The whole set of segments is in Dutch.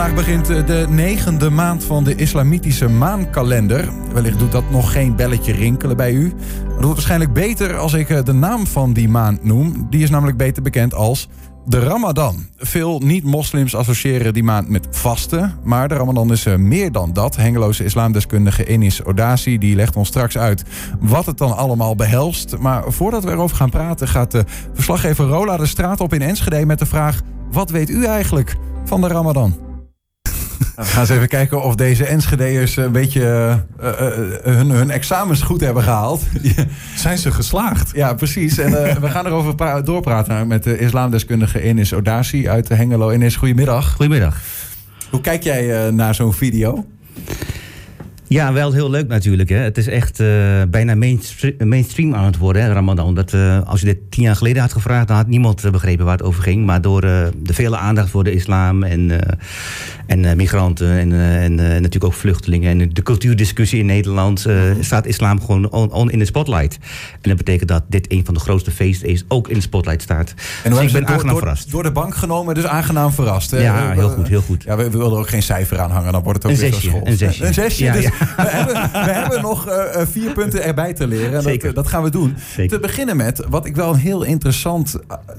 Vandaag begint eh, de negende maand van de islamitische maankalender. Wellicht doet dat nog geen belletje rinkelen bij u. Maar het wordt waarschijnlijk beter als ik eh, de naam van die maand noem. Die is namelijk beter bekend als de Ramadan. Veel niet-moslims associëren die maand met vasten. Maar de Ramadan is eh, meer dan dat. Hengeloze islamdeskundige Enis Odasi die legt ons straks uit wat het dan allemaal behelst. Maar voordat we erover gaan praten gaat de verslaggever Rola de straat op in Enschede met de vraag... Wat weet u eigenlijk van de Ramadan? We gaan eens even kijken of deze Enschede'ers een beetje uh, uh, hun, hun, examens goed hebben gehaald. Zijn ze geslaagd? Ja, precies. En we gaan erover doorpraten met de islamdeskundige Enis Odasi uit Hengelo. Enis, goedemiddag. Goedemiddag. Hoe kijk jij naar zo'n video? Ja, wel heel leuk natuurlijk. Hè. Het is echt uh, bijna mainstream, aan het worden, hè, Ramadan. Dat, uh, als je dit tien jaar geleden had gevraagd, dan had niemand begrepen waar het over ging. Maar door uh, de vele aandacht voor de islam en, en migranten en, en natuurlijk ook vluchtelingen... en de cultuurdiscussie in Nederland staat islam gewoon on, on, in de spotlight. En dat betekent dat dit een van de grootste feesten is, ook in de spotlight staat. En dus ik ben aangenaam door, verrast. Door de bank genomen, dus aangenaam verrast. Hè? Ja, heel goed, heel goed. Ja, we, we willen er ook geen cijfer aan hangen, dan wordt het ook een weer zesje, Een zesje. Een zesje, ja, dus ja. We, hebben, we hebben nog uh, vier punten erbij te leren. En Zeker. Dat, dat gaan we doen. Zeker. Te beginnen met wat ik wel een heel interessant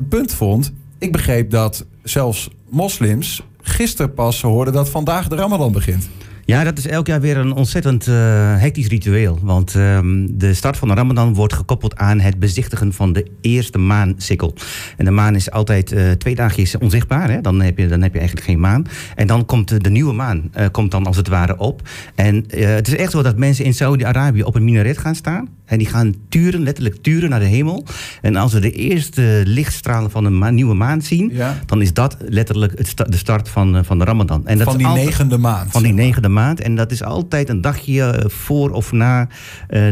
punt vond. Ik begreep dat zelfs moslims gisteren pas hoorden dat vandaag de Ramadan begint. Ja, dat is elk jaar weer een ontzettend uh, hectisch ritueel. Want um, de start van de Ramadan wordt gekoppeld aan het bezichtigen van de eerste maansikkel. En de maan is altijd uh, twee dagjes onzichtbaar. Hè? Dan, heb je, dan heb je eigenlijk geen maan. En dan komt de, de nieuwe maan uh, komt dan als het ware op. En het is echt zo dat mensen in Saudi-Arabië op een minaret gaan staan. En die gaan turen, letterlijk turen naar de hemel. En als we de eerste lichtstralen van een ma nieuwe maan zien... Ja. dan is dat letterlijk het sta de start van, van de Ramadan. En dat van die altijd, negende maand. Van die negende maand. En dat is altijd een dagje voor of na uh,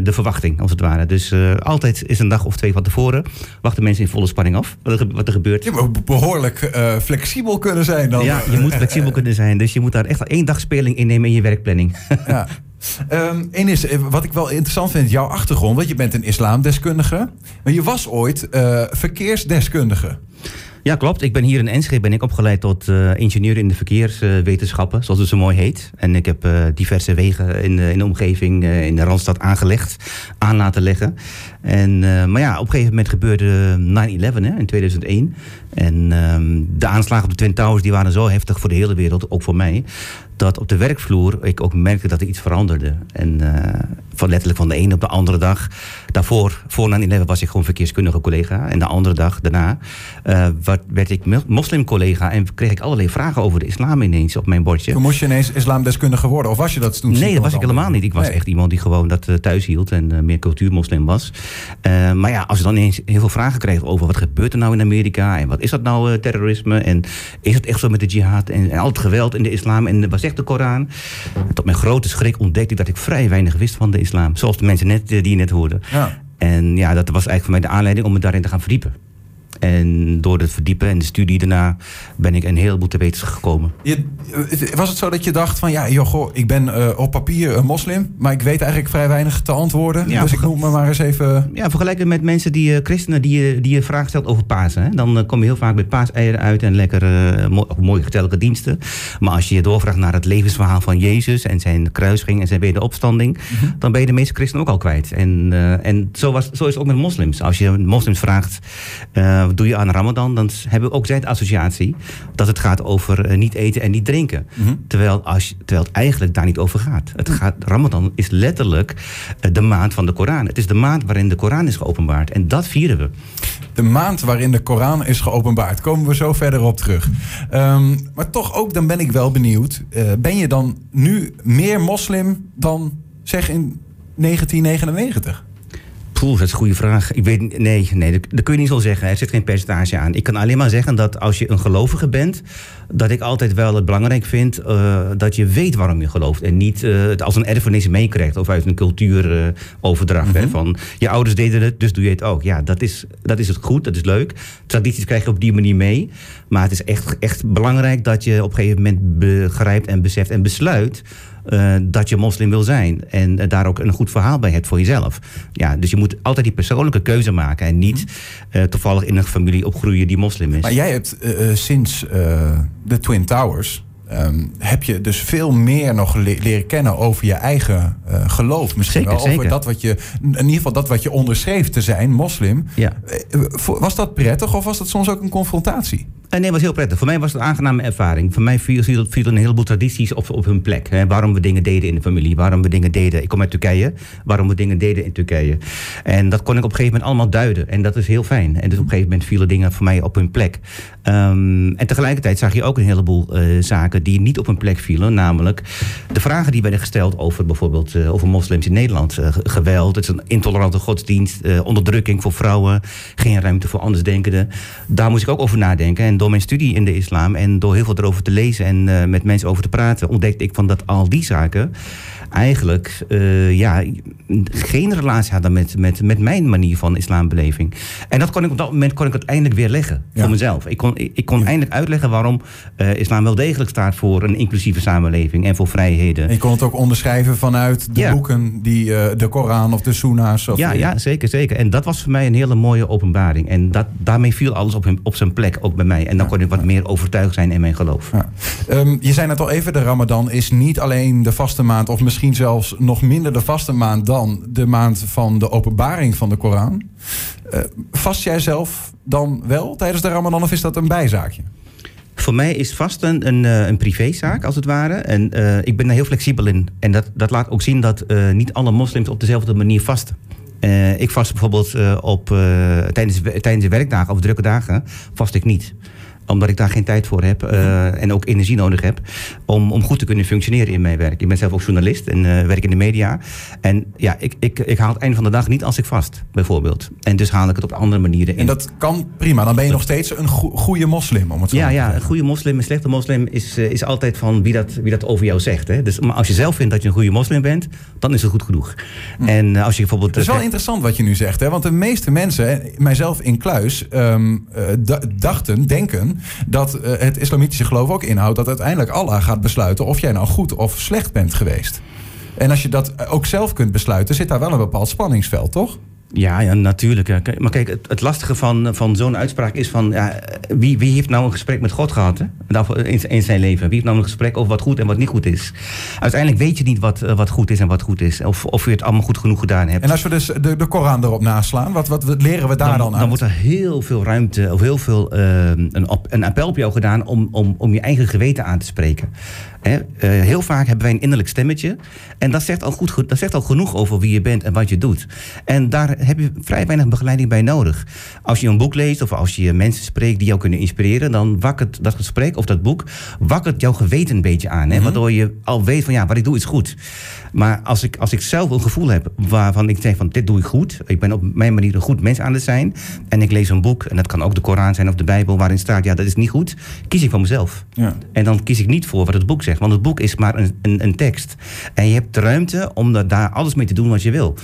de verwachting, als het ware. Dus uh, altijd is een dag of twee van tevoren. Wachten mensen in volle spanning af wat er, wat er gebeurt. Je moet behoorlijk uh, flexibel kunnen zijn dan. Ja, je moet flexibel kunnen zijn. Dus je moet daar echt één dag speling innemen in je werkplanning. ja. Um, en is, wat ik wel interessant vind, jouw achtergrond, want je bent een islamdeskundige, maar je was ooit verkeersdeskundige. Ja, klopt. Ik ben hier in Enschede ben ik opgeleid tot uh, ingenieur in de verkeerswetenschappen, zoals het zo mooi heet. En ik heb uh, diverse wegen in de, in omgeving in de Randstad aangelegd, aan laten leggen. En, maar ja, op een gegeven moment gebeurde 9-11 in 2001. En um, de aanslagen op de Twin Towers die waren zo heftig voor de hele wereld, ook voor mij, dat op de werkvloer ik ook merkte dat er iets veranderde. En van letterlijk van de ene op de andere dag. Daarvoor, voor 9-11 was ik gewoon verkeerskundige collega. En de andere dag daarna uh, wat, werd ik moslimcollega. En kreeg ik allerlei vragen over de islam ineens op mijn bordje. Toen moest je ineens islamdeskundige worden? Of was je dat toen? Nee, dat was ik helemaal niet. Ik was nee. echt iemand die gewoon dat uh, thuis hield. En uh, meer cultuurmoslim was. maar ja, als je dan ineens heel veel vragen kreeg over wat gebeurt er nou in Amerika. En wat is dat nou terrorisme. En is het echt zo met de jihad. En, en al het geweld in de islam. En was de Koran. Tot mijn grote schrik ontdekte ik dat ik vrij weinig wist van de islam. Zoals de mensen net, die je net hoorden. Ja. En ja, dat was eigenlijk voor mij de aanleiding om me daarin te gaan verdiepen. En door het verdiepen en de studie daarna ben ik een heleboel te weten gekomen. Je, was het zo dat je dacht van ja, joh, goh, ik ben uh, op papier een moslim, maar ik weet eigenlijk vrij weinig te antwoorden. Ja, dus ik moet me maar eens even. Ja, vergelijken met mensen die uh, christenen die je, die je vraag stelt over Pasen. Hè? Dan kom je heel vaak met paaseieren uit en lekker mo mooie gezellige diensten. Maar als je je doorvraagt naar het levensverhaal van Jezus en zijn kruising en zijn wederopstanding, mm -hmm. dan ben je de meeste christenen ook al kwijt. En, en zo, was, zo is het ook met moslims. Als je moslims vraagt wat doe je aan Ramadan, dan hebben ook zij de associatie dat het gaat over uh, niet eten en niet drinken. Mhm. Mm -hmm. terwijl, als, terwijl het eigenlijk daar niet over gaat. Het gaat Ramadan is letterlijk uh, de maand van de Koran. Het is de maand waarin de Koran is geopenbaard. En dat vieren we. De maand waarin de Koran is geopenbaard. Komen we zo verder op terug. Um, maar toch ook, dan ben ik wel benieuwd. Ben je dan nu meer moslim dan zeg in 1999? Poeh, dat is een goede vraag. Ik weet, nee, nee, dat, dat kun je niet zo zeggen. Er zit geen percentage aan. Ik kan alleen maar zeggen dat als je een gelovige bent, dat ik altijd wel het belangrijk vind uh, dat je weet waarom je gelooft. En niet uh, het als een erfenis meekrijgt of uit een cultuuroverdracht. Uh, mm -hmm. Van je ouders deden het, dus doe je het ook. Ja, dat is, dat is het goed, dat is leuk. Tradities krijg je op die manier mee. Maar het is echt, echt belangrijk dat je op een gegeven moment begrijpt en beseft en besluit. Uh, dat je moslim wil zijn. En uh, daar ook een goed verhaal bij hebt voor jezelf. Ja, dus je moet altijd die persoonlijke keuze maken. En niet uh, toevallig in een familie opgroeien die moslim is. Maar jij hebt sinds de Twin Towers ehm, heb je dus veel meer nog le- leren kennen over je eigen eh, geloof. Misschien Zeker, wel over zeker. dat wat je, in ieder geval dat wat je onderschreef te zijn, moslim. Ja. Eh, Was dat prettig of was dat soms ook een confrontatie? Eh, Nee, het was heel prettig. Voor mij was het een aangename ervaring. Voor mij viel, viel, een heleboel tradities op, op hun plek. Waarom we dingen deden in de familie. Waarom we dingen deden. Ik kom uit Turkije. Waarom we dingen deden in Turkije. En dat kon ik op een gegeven moment allemaal duiden. En dat is heel fijn. En dus op een gegeven moment vielen dingen voor mij op hun plek. Ehm, en tegelijkertijd zag je ook een heleboel eh, zaken die niet op hun plek vielen. Namelijk de vragen die werden gesteld over bijvoorbeeld eh, over moslims in Nederland. Ge- geweld, het is een intolerante godsdienst. onderdrukking voor vrouwen. Geen ruimte voor andersdenkenden. Daar moest ik ook over nadenken. En door mijn studie in de islam en door heel veel erover te lezen en eh, met mensen over te praten, ontdekte ik van dat al die zaken eigenlijk eh, ja, geen relatie hadden met, met, met mijn manier van islambeleving. En dat kon ik op dat moment kon ik het eindelijk weer leggen Ja. voor mezelf. Ik kon, ik, ik kon eindelijk uitleggen waarom eh, islam wel degelijk staat voor een inclusieve samenleving en voor vrijheden. En je kon het ook onderschrijven vanuit de Ja. boeken, die, de Koran of de Sunna's. Of Ja, ja, zeker, zeker. En dat was voor mij een hele mooie openbaring. En dat, daarmee viel alles op, hem, op zijn plek, ook bij mij. En dan kon ik wat meer overtuigd zijn in mijn geloof. Ja. Ehm, je zei net al even, de Ramadan is niet alleen de vaste maand, of misschien zelfs nog minder de vaste maand dan de maand van de openbaring van de Koran. Eh, vast jij zelf dan wel tijdens de Ramadan of is dat een bijzaakje? Voor mij is vasten een, eh, een privézaak, als het ware. En eh, ik ben daar heel flexibel in. En dat, dat laat ook zien dat niet alle moslims op dezelfde manier vasten. Ik vast bijvoorbeeld op, tijdens, tijdens de werkdagen of drukke dagen, vast ik niet omdat ik daar geen tijd voor heb eh, en ook energie nodig heb om, om goed te kunnen functioneren in mijn werk. Ik ben zelf ook journalist en eh, werk in de media. En ja, ik, ik, ik haal het einde van de dag niet als ik vast, bijvoorbeeld. En dus haal ik het op andere manieren in. En dat kan prima, dan ben je nog steeds een go- goede moslim, om het zo Ja, te ja, een zeggen. goede moslim, een slechte moslim is, eh, is altijd van wie dat, wie dat over jou zegt. Hè? Dus, maar als je zelf vindt dat je een goede moslim bent, dan is het goed genoeg. En eh, als je bijvoorbeeld. Het is wel interessant wat je nu zegt, hè? want de meeste mensen, mijzelf in kluis, ehm, eh, da- dachten, denken dat eh, het islamitische geloof ook inhoudt dat uiteindelijk Allah gaat besluiten of jij nou goed of slecht bent geweest. En als je dat ook zelf kunt besluiten, zit daar wel een bepaald spanningsveld, toch? Ja, ja, natuurlijk. Maar kijk, het, het lastige van, van zo'n uitspraak is van... Ja, wie, wie heeft nou een gesprek met God gehad hè? Nou, in, in zijn leven? Wie heeft nou een gesprek over wat goed en wat niet goed is? Uiteindelijk weet je niet wat, eh, wat goed is en wat goed is. Of, of je het allemaal goed genoeg gedaan hebt. En als we dus de, de Koran erop naslaan, wat, wat, wat leren we daar dan, dan, aan? wordt er heel veel ruimte of heel veel eh, een, op, een appel op jou gedaan om, om, om je eigen geweten aan te spreken. Hè? Eh, heel vaak hebben wij een innerlijk stemmetje. En dat zegt, al goed, dat zegt al genoeg over wie je bent en wat je doet. En daar heb je vrij weinig begeleiding bij nodig. Als je een boek leest of als je mensen spreekt die jou kunnen inspireren, dan wakkert dat gesprek of dat boek wakkert jouw geweten een beetje aan. Hè? Waardoor je al weet van ja, wat ik doe is goed. Maar als ik, als ik zelf een gevoel heb waarvan ik zeg van dit doe ik goed. Ik ben op mijn manier een goed mens aan het zijn. En ik lees een boek, en dat kan ook de Koran zijn of de Bijbel, waarin staat ja, dat is niet goed. Kies ik voor mezelf. Ja. En dan kies ik niet voor wat het boek zegt. Want het boek is maar een, een, een tekst. En je hebt de ruimte om da- daar alles mee te doen wat je wil.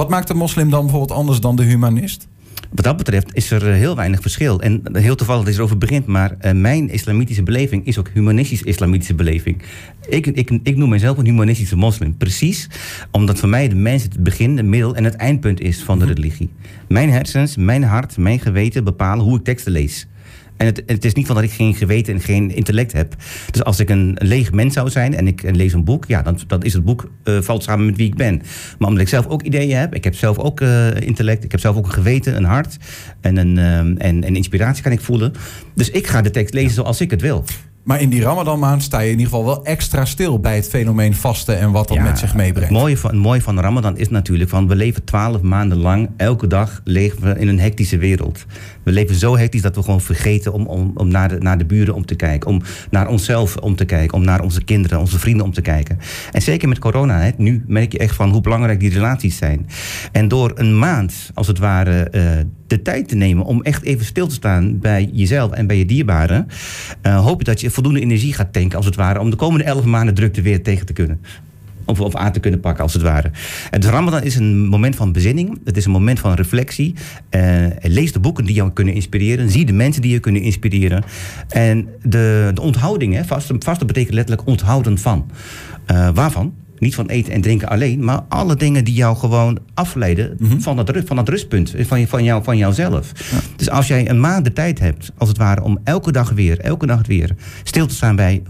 Wat maakt de moslim dan bijvoorbeeld anders dan de humanist? Wat dat betreft is er eh, heel weinig verschil. En heel toevallig dat je erover begint, maar eh, mijn islamitische beleving is ook humanistisch-islamitische beleving. Ik, ik, ik noem mezelf een humanistische moslim. Precies omdat voor mij de mens het begin, het middel en het eindpunt is van de religie. Mijn hersens, mijn hart, mijn geweten bepalen hoe ik teksten lees. En het, het is niet van dat ik geen geweten en geen intellect heb. Dus als ik een, leeg mens zou zijn en ik lees een boek, ja, dan, dan is het boek eh, valt samen met wie ik ben. Maar omdat ik zelf ook ideeën heb, ik heb zelf ook eh, intellect, ik heb zelf ook een geweten, een hart en een ehm, en, en inspiratie kan ik voelen. Dus ik ga de tekst lezen zoals ik het wil. Maar in die Ramadan-maand sta je in ieder geval wel extra stil bij het fenomeen vasten en wat dat Ja, met zich meebrengt. Het mooie, van, het mooie van Ramadan is natuurlijk van we leven twaalf maanden lang, elke dag leven we in een hectische wereld. We leven zo hectisch dat we gewoon vergeten om, om, om naar, de, naar de buren om te kijken, om naar onszelf om te kijken, om naar onze kinderen, onze vrienden om te kijken. En zeker met corona, hè, nu merk je echt van hoe belangrijk die relaties zijn. En door een maand, als het ware, eh, de tijd te nemen om echt even stil te staan bij jezelf en bij je dierbaren, eh, hoop je dat je voldoende energie gaat tanken, als het ware, om de komende elf maanden drukte weer tegen te kunnen. Of, of aan te kunnen pakken, als het ware. Het Ramadan is een moment van bezinning. Het is een moment van reflectie. Eh, lees de boeken die jou kunnen inspireren. Zie de mensen die je kunnen inspireren. En de, de onthouding, hè, vasten, vasten betekent letterlijk onthouden van. Eh, waarvan? Niet van eten en drinken alleen, maar alle dingen die jou gewoon afleiden Mhm. van, dat, van rustpunt, van, van, jou, van jouzelf. Dus als jij een maand de tijd hebt, als het ware, om elke dag weer, elke dag weer stil te staan bij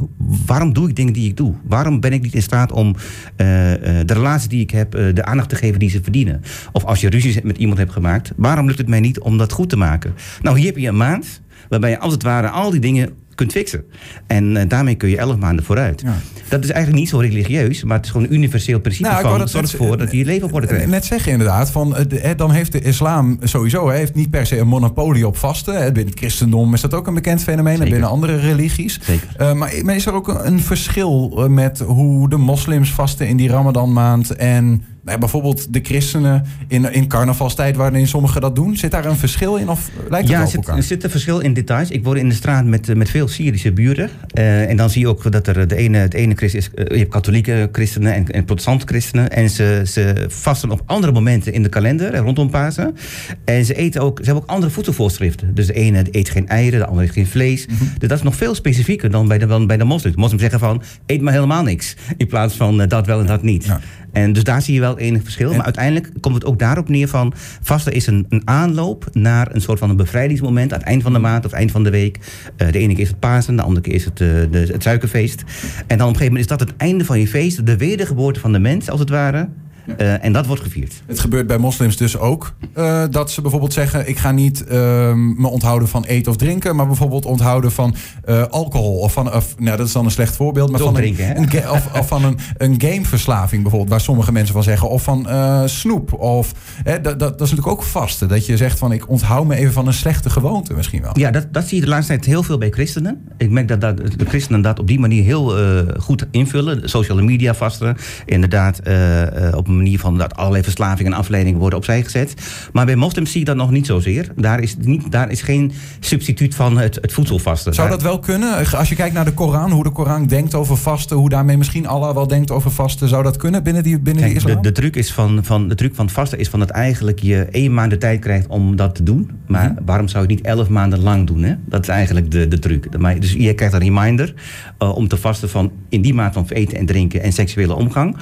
waarom doe ik dingen die ik doe? Waarom ben ik niet in staat om eh, eh, de relatie die ik heb, eh, de aandacht te geven die ze verdienen? Of als je ruzies met iemand hebt gemaakt, waarom lukt het mij niet om dat goed te maken? Nou, hier heb je een maand waarbij je als het ware al die dingen kunt fixen. En eh, daarmee kun je elf maanden vooruit. Ja. Dat is eigenlijk niet zo religieus, maar het is gewoon een universeel principe Nou, van dat zorg ervoor dat je je leven op orde krijgt. Net zeggen inderdaad, van, eh, de- eh, dan heeft de islam sowieso hè, heeft niet per se een monopolie op vasten. hè. Binnen het christendom is dat ook een bekend fenomeen en binnen andere religies. Eh, maar, maar is er ook een, verschil eh, met hoe de moslims vasten in die ramadanmaand en ja, bijvoorbeeld de christenen in, in carnavalstijd waarin sommigen dat doen? Zit daar een verschil in of lijkt het Ja, wel op zit, elkaar? er zit een verschil in details. Ik woon in de straat met, eh, met veel Syrische buren. Eh, en dan zie je ook dat er eh, de ene, het ene christen is. je hebt katholieke christenen en, en protestante christenen. En ze, ze vasten op andere momenten in de kalender, rondom Pasen. En ze, eten ook, ze hebben ook andere voedselvoorschriften. Dus de ene eet geen eieren, de andere eet geen vlees. Mhm. Dus dat is nog veel specifieker dan bij de, dan bij de moslims. Moslims zeggen van, eet maar helemaal niks. In plaats van dat wel en dat niet. Ja. En dus daar zie je wel enig verschil. En- Maar uiteindelijk komt het ook daarop neer van... vasten is een, een aanloop naar een soort van een bevrijdingsmoment... aan het eind van de maand of eind van de week. Eh, de ene keer is het Pasen, de andere keer is het eh, de, het suikerfeest. En dan op een gegeven moment is dat het einde van je feest... de wedergeboorte van de mens, als het ware. Eh, en dat wordt gevierd. Het gebeurt bij moslims dus ook. eh, dat ze bijvoorbeeld zeggen: ik ga niet ehm, me onthouden van eten of drinken, maar bijvoorbeeld onthouden van eh, alcohol. Of van, of, nou, dat is dan een slecht voorbeeld, maar van drinken, een of, of van een, een gameverslaving bijvoorbeeld, waar sommige mensen van zeggen. Of van eh, snoep. Of, hè, dat, dat, dat is natuurlijk ook vasten. Dat je zegt van ik onthoud me even van een slechte gewoonte misschien wel. Ja, dat, dat zie je de laatste tijd heel veel bij christenen. Ik merk dat, dat de christenen dat op die manier heel eh, goed invullen. Sociale media vasten. Inderdaad, eh, eh, op een manier van dat allerlei verslavingen en afleidingen worden opzij gezet. Maar bij moslims zie je dat nog niet zozeer. Daar is, niet, daar is geen substituut van het, het voedselvasten. Zou Daar- dat wel kunnen? Als je kijkt naar de Koran, hoe de Koran denkt over vasten, hoe daarmee misschien Allah wel denkt over vasten, zou dat kunnen binnen die, binnen Kijk, de, islam? de, truc is van, van, de truc van het vasten is van dat eigenlijk je één maand de tijd krijgt om dat te doen. Maar Mhm. waarom zou je het niet elf maanden lang doen? Hè? Dat is eigenlijk de, de truc. Maar- Dus je krijgt een reminder eh, om te vasten van in die maand van eten en drinken en seksuele omgang.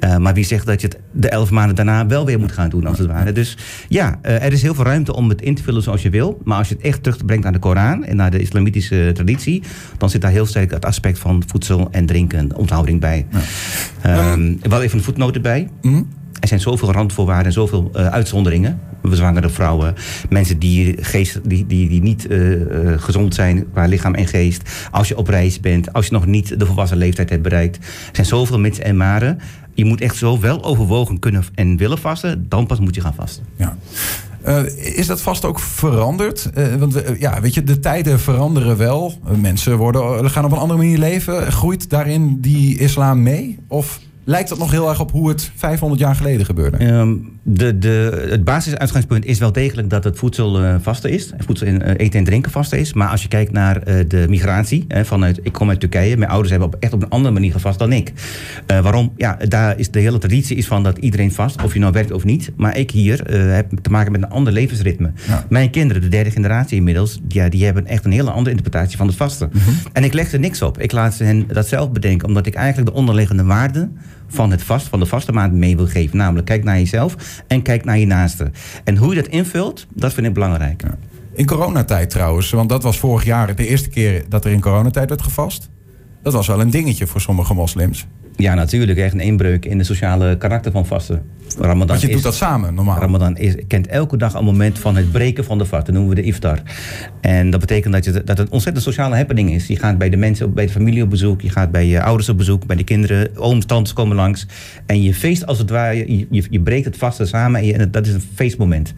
Eh, maar wie zegt dat je het de elf maanden daarna wel weer moet gaan doen, als het ware. Dus ja, eh, er is heel veel ruimte om het in te vullen zoals je wil. Maar als je het echt terugbrengt naar de Koran en naar de islamitische traditie, dan zit daar heel sterk het aspect van voedsel en drinken, onthouding bij. Ehm, wel even een voetnoot erbij. Hm? Er zijn zoveel randvoorwaarden en zoveel eh, uitzonderingen. Zwangere vrouwen, mensen die, geest, die, die, die niet eh, eh, gezond zijn qua lichaam en geest. Als je op reis bent, als je nog niet de volwassen leeftijd hebt bereikt. Er zijn zoveel mits en maren. Je moet echt zo wel overwogen kunnen en willen vasten. Dan pas moet je gaan vasten. Ja. Is dat vast ook veranderd? Want ja, weet je, de tijden veranderen wel. Mensen worden, gaan op een andere manier leven. Groeit daarin die islam mee? Of lijkt dat nog heel erg op hoe het 500 jaar geleden gebeurde? Ehm, de, de, het basisuitgangspunt is wel degelijk dat het voedsel eh, vasten is. Voedsel in, eh, eten en drinken vasten is. Maar als je kijkt naar eh, de migratie eh, vanuit... Ik kom uit Turkije. Mijn ouders hebben op, echt op een andere manier gevast dan ik. Eh, waarom? Ja, daar is de hele traditie is van dat iedereen vast. Of je nou werkt of niet. Maar ik hier eh, heb te maken met een ander levensritme. Ja. Mijn kinderen, de derde generatie inmiddels... Ja, die hebben echt een hele andere interpretatie van het vasten. En ik leg er niks op. Ik laat ze hen dat zelf bedenken. Omdat ik eigenlijk de onderliggende waarden van het vast, van de vaste maand mee wil geven. Namelijk, kijk naar jezelf en kijk naar je naaste. En hoe je dat invult, dat vind ik belangrijk. In coronatijd trouwens, want dat was vorig jaar de eerste keer dat er in coronatijd werd gevast. Dat was wel een dingetje voor sommige moslims. Ja, natuurlijk. Echt een inbreuk in de sociale karakter van vasten. Ramadan Want je is, doet dat samen normaal. Ramadan is, kent elke dag een moment van het breken van de vast. Dat noemen we de iftar. En dat betekent dat, je, dat het een ontzettend sociale happening is. Je gaat bij de mensen, bij de familie op bezoek. Je gaat bij je ouders op bezoek. Bij de kinderen. Ooms, tantes komen langs. En je feest als het ware. Je, je, je breekt het vasten samen. En, je- en dat is een feestmoment.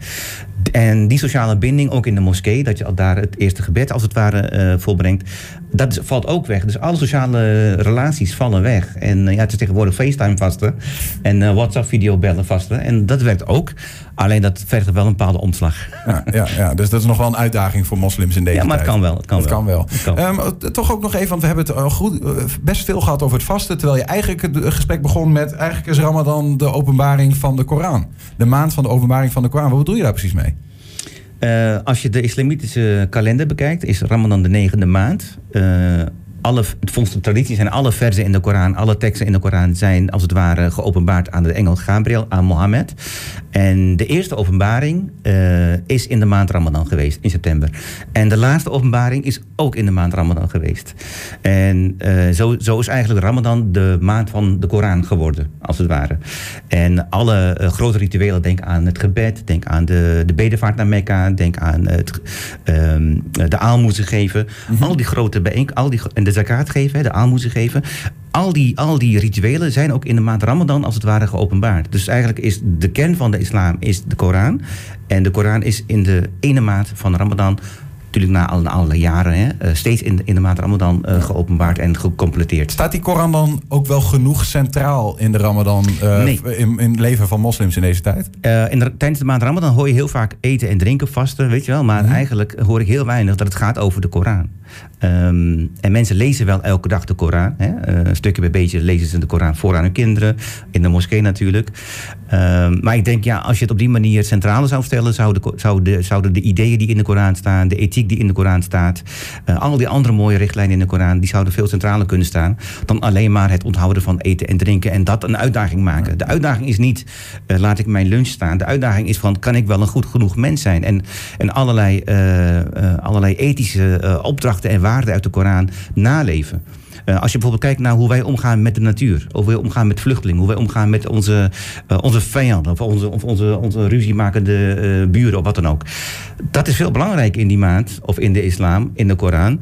En die sociale binding, ook in de moskee. Dat je al daar het eerste gebed als het ware eh, volbrengt. Dat valt ook weg. Dus alle sociale relaties vallen weg. En eh, ja, het is tegenwoordig FaceTime vasten. En eh, WhatsApp-video bellen vasten. En dat werkt ook. Alleen dat vergt wel een bepaalde omslag. Ja, ja, ja, dus dat is nog wel een uitdaging voor moslims in deze Ja, maar het tijd. kan wel. Het kan Het wel. kan wel. Het kan. Ehm, t- toch ook nog even, want we hebben het al goed, eh, best veel gehad over het vasten. Terwijl je eigenlijk het eh, gesprek begon met... eigenlijk is Ramadan de openbaring van de Koran. De maand van de openbaring van de Koran. Wat bedoel je daar precies mee? Eh, als je de islamitische kalender bekijkt, is Ramadan de negende maand. Eh, alle, volgens de traditie zijn alle verzen in de Koran, alle teksten in de Koran zijn als het ware geopenbaard aan de engel Gabriel, aan Mohammed. En de eerste openbaring uh, is in de maand Ramadan geweest, in september. En de laatste openbaring is ook in de maand Ramadan geweest. En uh, zo, zo is eigenlijk Ramadan de maand van de Koran geworden, als het ware. En alle uh, grote rituelen, denk aan het gebed, denk aan de, de bedevaart naar Mekka, denk aan het, um, de aalmoezen geven. Mm -hmm. Al die grote bijeenkomsten, al die, en de zakat geven, de aalmoezen geven. Al die, al die rituelen zijn ook in de maand Ramadan als het ware geopenbaard. Dus eigenlijk is de kern van de islam is de Koran. En de Koran is in de ene maand van Ramadan natuurlijk na alle, alle jaren, hè, uh, steeds in, in de maand Ramadan uh, geopenbaard en gecompleteerd. Staat die Koran dan ook wel genoeg centraal in de Ramadan, uh, Nee. in, in het leven van moslims in deze tijd? Uh, in de, tijdens de maand Ramadan hoor je heel vaak eten en drinken, vasten, weet je wel. Maar Mhm. eigenlijk hoor ik heel weinig dat het gaat over de Koran. Um, en mensen lezen wel elke dag de Koran. Hè. Uh, stukje bij beetje lezen ze de Koran voor aan hun kinderen. In de moskee natuurlijk. Um, maar ik denk, ja, als je het op die manier centraal zou stellen... Zou de, zou de, zouden de ideeën die in de Koran staan... de ethiek die in de Koran staat... Uh, al die andere mooie richtlijnen in de Koran... die zouden veel centraler kunnen staan... dan alleen maar het onthouden van eten en drinken... en dat een uitdaging maken. De uitdaging is niet, uh, laat ik mijn lunch staan. De uitdaging is van, kan ik wel een goed genoeg mens zijn? En, en allerlei, uh, allerlei ethische opdrachten en waarden uit de Koran naleven. Uh, als je bijvoorbeeld kijkt naar hoe wij omgaan met de natuur, hoe wij omgaan met vluchtelingen, hoe wij omgaan met onze, uh, onze vijanden of onze, of onze, onze ruziemakende uh, buren of wat dan ook. Dat is veel belangrijker in die maand, of in de islam, in de Koran,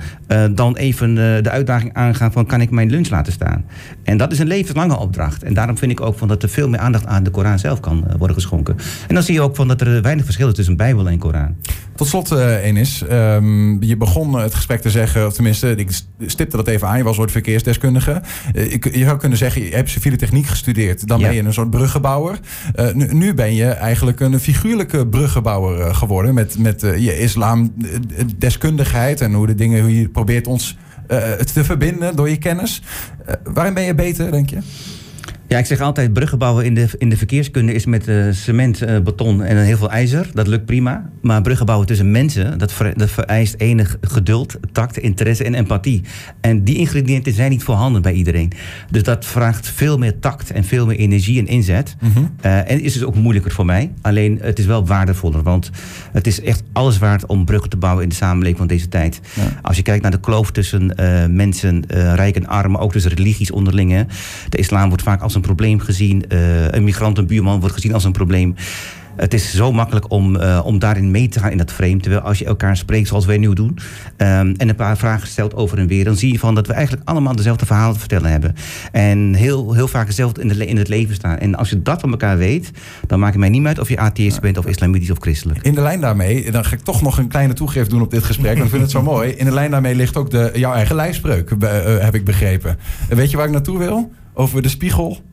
dan even de uitdaging aangaan van kan ik mijn lunch laten staan. En dat is een levenslange opdracht. En daarom vind ik ook van dat er veel meer aandacht aan de Koran zelf kan worden geschonken. En dan zie je ook van dat er weinig verschil is tussen Bijbel en Koran. Tot slot, uh, Enis. Um, je begon het gesprek te zeggen, of tenminste, ik stipte dat even aan. Je was ooit verkeersdeskundige. Uh, ik, je zou kunnen zeggen, je hebt civiele techniek gestudeerd. Dan ja. ben je een soort bruggenbouwer. Uh, nu, nu, ben je eigenlijk een figuurlijke bruggenbouwer geworden. Met, met je islamdeskundigheid en hoe de dingen, hoe je probeert ons te verbinden door je kennis. waarin ben je beter, denk je? Ja, ik zeg altijd, bruggen bouwen in de, in de verkeerskunde is met uh, cement, uh, beton en heel veel ijzer. Dat lukt prima. Maar bruggen bouwen tussen mensen, dat, ver, dat vereist enig geduld, tact, interesse en empathie. En die ingrediënten zijn niet voorhanden bij iedereen. Dus dat vraagt veel meer tact en veel meer energie en inzet. Mm -hmm. uh, en is dus ook moeilijker voor mij. Alleen het is wel waardevoller. Want het is echt alles waard om bruggen te bouwen in de samenleving van deze tijd. Ja. Als je kijkt naar de kloof tussen mensen, rijk en arm, maar ook tussen religies onderling. Hè. De islam wordt vaak als een probleem gezien. Uh, een migrant, een buurman wordt gezien als een probleem. Het is zo makkelijk om, uh, om daarin mee te gaan in dat frame. Terwijl als je elkaar spreekt zoals wij nu doen... Um, en een paar vragen stelt over en weer... dan zie je van dat we eigenlijk allemaal dezelfde verhalen te vertellen hebben. En heel, heel vaak hetzelfde in, de, in het leven staan. En als je dat van elkaar weet... dan maakt het mij niet uit of je atheïst bent... of islamitisch of christelijk. In de lijn daarmee, dan ga ik toch nog een kleine toegift doen op dit gesprek. Want ik vind het zo mooi. In de lijn daarmee ligt ook de, jouw eigen lijfspreuk, uh, heb ik begrepen. En weet je waar ik naartoe wil? Over de spiegel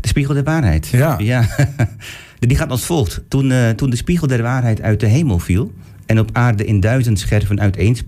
de spiegel der waarheid. Ja. ja. Die gaat als volgt. Toen, uh, toen de spiegel der waarheid uit de hemel viel... en op aarde in duizend scherven uiteenspande...